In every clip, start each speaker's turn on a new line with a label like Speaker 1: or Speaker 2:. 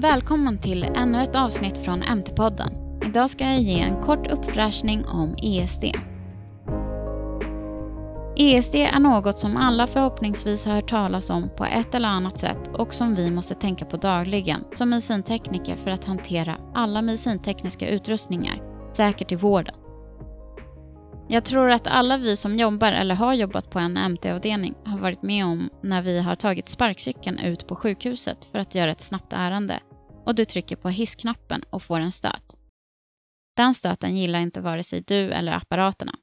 Speaker 1: Välkommen till ännu ett avsnitt från MT-podden. Idag ska jag ge en kort uppfräschning om ESD. ESD är något som alla förhoppningsvis har hört talas om på ett eller annat sätt och som vi måste tänka på dagligen som medicintekniker för att hantera alla medicintekniska utrustningar, säkert i vården. Jag tror att alla vi som jobbar eller har jobbat på en MT-avdelning har varit med om när vi har tagit sparkcykeln ut på sjukhuset för att göra ett snabbt ärende och du trycker på hissknappen och får en stöt. Den stöten gillar inte vare sig du eller apparaterna.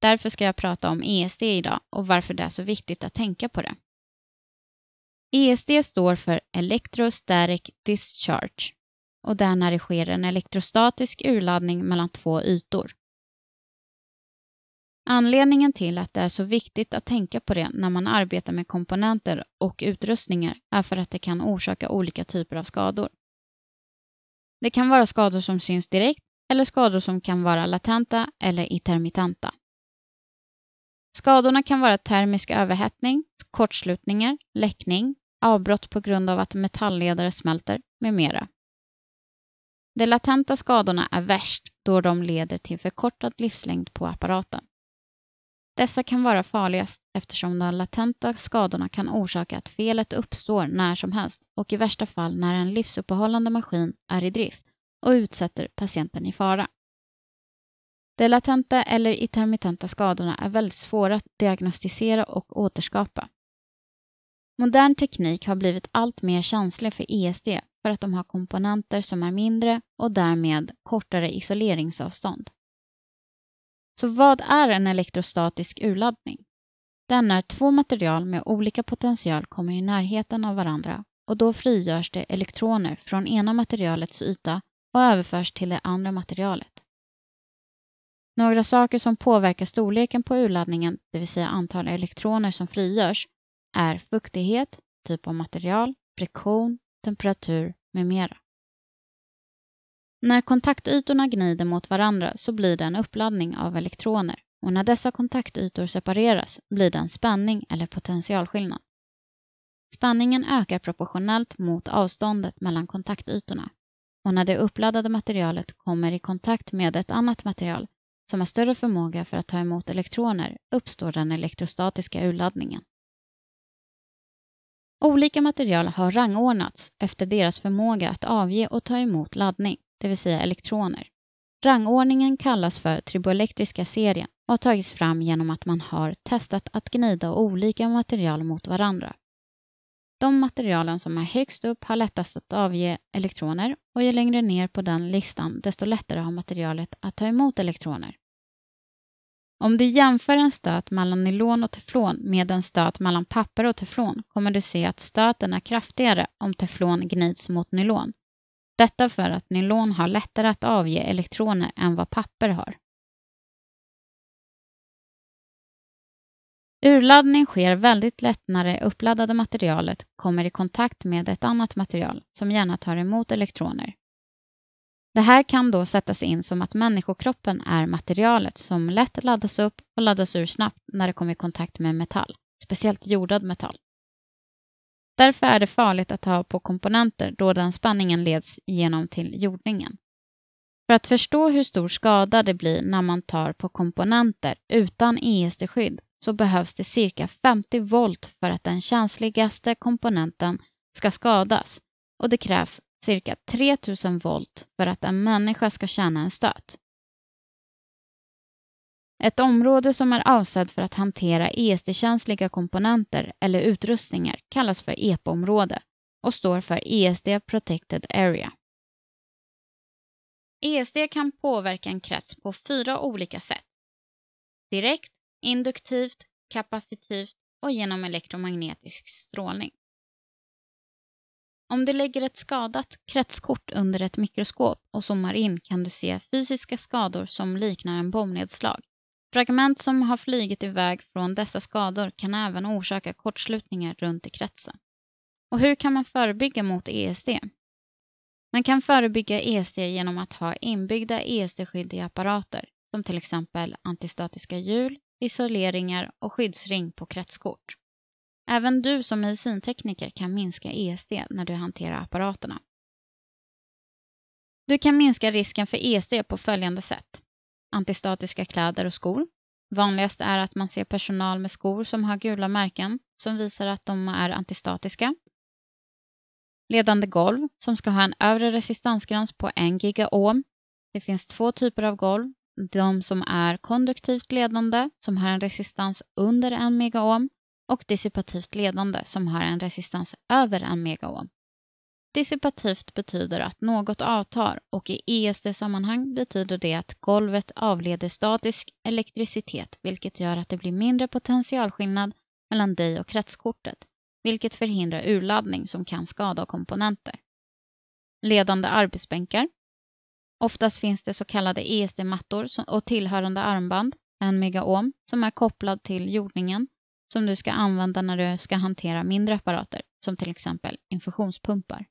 Speaker 1: Därför ska jag prata om ESD idag och varför det är så viktigt att tänka på det. ESD står för Electrostatic Discharge och det är när det sker en elektrostatisk urladdning mellan två ytor. Anledningen till att det är så viktigt att tänka på det när man arbetar med komponenter och utrustningar är för att det kan orsaka olika typer av skador. Det kan vara skador som syns direkt eller skador som kan vara latenta eller intermittenta. Skadorna kan vara termisk överhettning, kortslutningar, läckning, avbrott på grund av att metallledare smälter med mera. De latenta skadorna är värst då de leder till förkortad livslängd på apparaten. Dessa kan vara farligast eftersom de latenta skadorna kan orsaka att felet uppstår när som helst och i värsta fall när en livsuppehållande maskin är i drift och utsätter patienten i fara. De latenta eller intermittenta skadorna är väldigt svåra att diagnostisera och återskapa. Modern teknik har blivit allt mer känslig för ESD för att de har komponenter som är mindre och därmed kortare isoleringsavstånd. Så vad är en elektrostatisk urladdning? Den är två material med olika potential kommer i närheten av varandra och då frigörs det elektroner från ena materialets yta och överförs till det andra materialet. Några saker som påverkar storleken på urladdningen, det vill säga antal elektroner som frigörs, är fuktighet, typ av material, friktion, temperatur med mera. När kontaktytorna gnider mot varandra så blir det en uppladdning av elektroner och när dessa kontaktytor separeras blir det en spänning eller potentialskillnad. Spänningen ökar proportionellt mot avståndet mellan kontaktytorna och när det uppladdade materialet kommer i kontakt med ett annat material som har större förmåga för att ta emot elektroner uppstår den elektrostatiska urladdningen. Olika material har rangordnats efter deras förmåga att avge och ta emot laddning det vill säga elektroner. Rangordningen kallas för triboelektriska serien och har tagits fram genom att man har testat att gnida olika material mot varandra. De materialen som är högst upp har lättast att avge elektroner och ju längre ner på den listan desto lättare har materialet att ta emot elektroner. Om du jämför en stöt mellan nylon och teflon med en stöt mellan papper och teflon kommer du se att stöten är kraftigare om teflon gnids mot nylon detta för att nylon har lättare att avge elektroner än vad papper har. Urladdning sker väldigt lätt när det uppladdade materialet kommer i kontakt med ett annat material som gärna tar emot elektroner. Det här kan då sättas in som att människokroppen är materialet som lätt laddas upp och laddas ur snabbt när det kommer i kontakt med metall, speciellt jordad metall. Därför är det farligt att ha på komponenter då den spänningen leds genom till jordningen. För att förstå hur stor skada det blir när man tar på komponenter utan ESD-skydd så behövs det cirka 50 volt för att den känsligaste komponenten ska skadas och det krävs cirka 3000 volt för att en människa ska känna en stöt. Ett område som är avsedd för att hantera ESD-känsliga komponenter eller utrustningar kallas för EPA-område och står för ESD Protected Area. ESD kan påverka en krets på fyra olika sätt. Direkt, induktivt, kapacitivt och genom elektromagnetisk strålning. Om du lägger ett skadat kretskort under ett mikroskop och zoomar in kan du se fysiska skador som liknar en bombnedslag. Fragment som har flygit iväg från dessa skador kan även orsaka kortslutningar runt i kretsen. Och hur kan man förebygga mot ESD? Man kan förebygga ESD genom att ha inbyggda ESD-skydd i apparater, som till exempel antistatiska hjul, isoleringar och skyddsring på kretskort. Även du som medicintekniker kan minska ESD när du hanterar apparaterna. Du kan minska risken för ESD på följande sätt. Antistatiska kläder och skor. Vanligast är att man ser personal med skor som har gula märken som visar att de är antistatiska. Ledande golv som ska ha en övre resistansgräns på 1 gigaohm. Det finns två typer av golv. De som är konduktivt ledande som har en resistans under 1 megaohm och dissipativt ledande som har en resistans över 1 megaohm. Dissipativt betyder att något avtar och i ESD-sammanhang betyder det att golvet avleder statisk elektricitet vilket gör att det blir mindre potentialskillnad mellan dig och kretskortet vilket förhindrar urladdning som kan skada komponenter. Ledande arbetsbänkar. Oftast finns det så kallade ESD-mattor och tillhörande armband, en megaohm, som är kopplad till jordningen som du ska använda när du ska hantera mindre apparater, som till exempel infusionspumpar.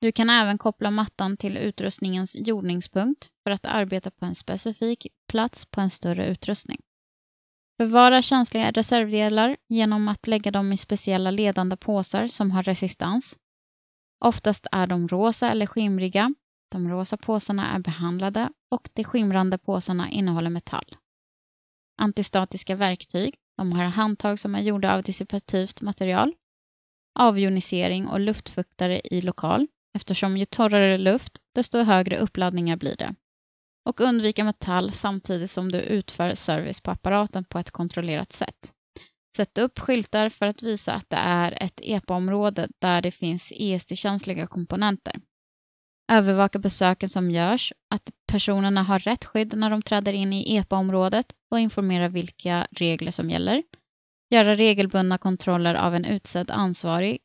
Speaker 1: Du kan även koppla mattan till utrustningens jordningspunkt för att arbeta på en specifik plats på en större utrustning. Förvara känsliga reservdelar genom att lägga dem i speciella ledande påsar som har resistans. Oftast är de rosa eller skimriga. De rosa påsarna är behandlade och de skimrande påsarna innehåller metall. Antistatiska verktyg. De har handtag som är gjorda av dissipativt material. Avjonisering och luftfuktare i lokal eftersom ju torrare luft, desto högre uppladdningar blir det. Och undvika metall samtidigt som du utför service på apparaten på ett kontrollerat sätt. Sätt upp skyltar för att visa att det är ett EPA-område där det finns ESD-känsliga komponenter. Övervaka besöken som görs, att personerna har rätt skydd när de träder in i EPA-området och informera vilka regler som gäller. Göra regelbundna kontroller av en utsedd ansvarig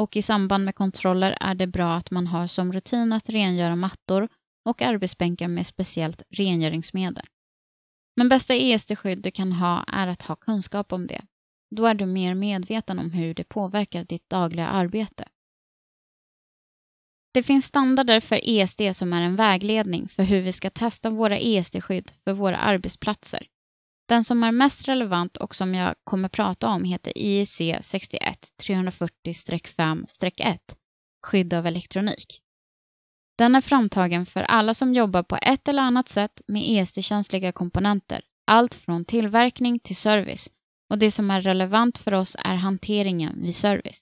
Speaker 1: och i samband med kontroller är det bra att man har som rutin att rengöra mattor och arbetsbänkar med speciellt rengöringsmedel. Men bästa ESD-skydd du kan ha är att ha kunskap om det. Då är du mer medveten om hur det påverkar ditt dagliga arbete. Det finns standarder för ESD som är en vägledning för hur vi ska testa våra ESD-skydd för våra arbetsplatser. Den som är mest relevant och som jag kommer prata om heter IEC 61 340-5-1, skydd av elektronik. Den är framtagen för alla som jobbar på ett eller annat sätt med ESD-känsliga komponenter, allt från tillverkning till service, och det som är relevant för oss är hanteringen vid service.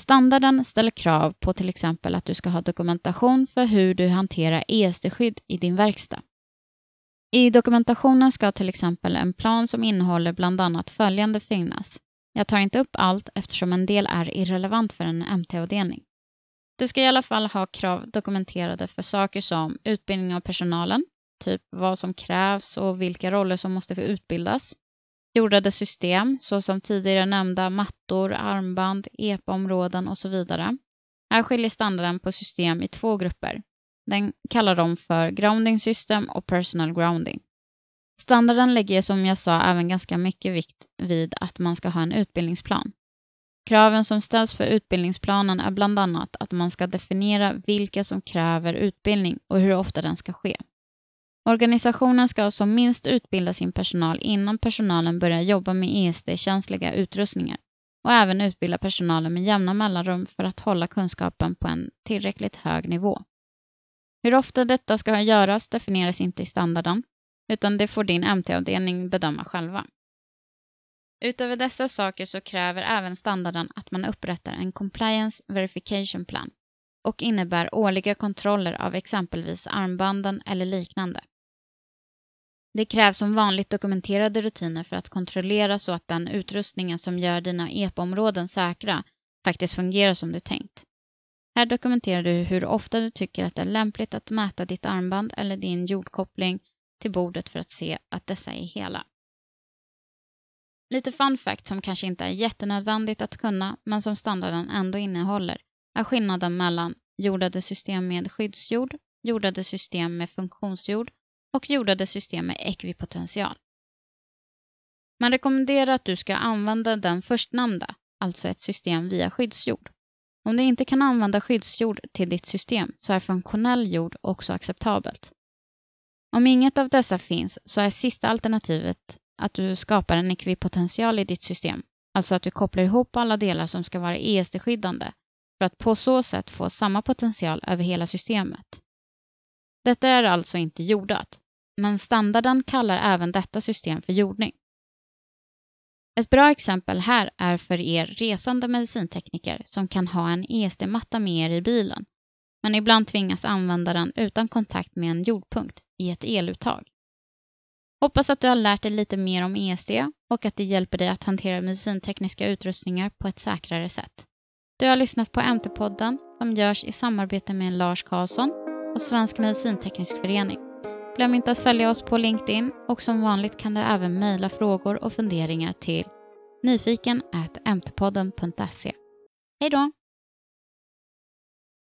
Speaker 1: Standarden ställer krav på till exempel att du ska ha dokumentation för hur du hanterar ESD-skydd i din verkstad. I dokumentationen ska till exempel en plan som innehåller bland annat följande finnas. Jag tar inte upp allt eftersom en del är irrelevant för en MT-avdelning. Du ska i alla fall ha krav dokumenterade för saker som utbildning av personalen, typ vad som krävs och vilka roller som måste få utbildas. Jordade system, såsom tidigare nämnda mattor, armband, EPA-områden och så vidare. Här skiljer standarden på system i två grupper, den kallar de för Grounding System och Personal Grounding. Standarden lägger som jag sa även ganska mycket vikt vid att man ska ha en utbildningsplan. Kraven som ställs för utbildningsplanen är bland annat att man ska definiera vilka som kräver utbildning och hur ofta den ska ske. Organisationen ska som minst utbilda sin personal innan personalen börjar jobba med ESD-känsliga utrustningar och även utbilda personalen med jämna mellanrum för att hålla kunskapen på en tillräckligt hög nivå. Hur ofta detta ska göras definieras inte i standarden, utan det får din MT-avdelning bedöma själva. Utöver dessa saker så kräver även standarden att man upprättar en Compliance Verification Plan och innebär årliga kontroller av exempelvis armbanden eller liknande. Det krävs som vanligt dokumenterade rutiner för att kontrollera så att den utrustningen som gör dina EPA-områden säkra faktiskt fungerar som du tänkt. Här dokumenterar du hur ofta du tycker att det är lämpligt att mäta ditt armband eller din jordkoppling till bordet för att se att dessa är hela. Lite fun fact som kanske inte är jättenödvändigt att kunna, men som standarden ändå innehåller, är skillnaden mellan jordade system med skyddsjord, jordade system med funktionsjord och jordade system med ekvipotential. Man rekommenderar att du ska använda den förstnämnda, alltså ett system via skyddsjord. Om du inte kan använda skyddsjord till ditt system så är funktionell jord också acceptabelt. Om inget av dessa finns så är sista alternativet att du skapar en ekvipotential i ditt system, alltså att du kopplar ihop alla delar som ska vara ESD-skyddande för att på så sätt få samma potential över hela systemet. Detta är alltså inte jordat, men standarden kallar även detta system för jordning. Ett bra exempel här är för er resande medicintekniker som kan ha en ESD-matta med er i bilen, men ibland tvingas använda den utan kontakt med en jordpunkt i ett eluttag. Hoppas att du har lärt dig lite mer om ESD och att det hjälper dig att hantera medicintekniska utrustningar på ett säkrare sätt. Du har lyssnat på MT-podden som görs i samarbete med Lars Karlsson och Svensk Medicinteknisk Förening. Glöm inte att följa oss på LinkedIn och som vanligt kan du även mejla frågor och funderingar till nyfiken mtpodden.se. Hej då!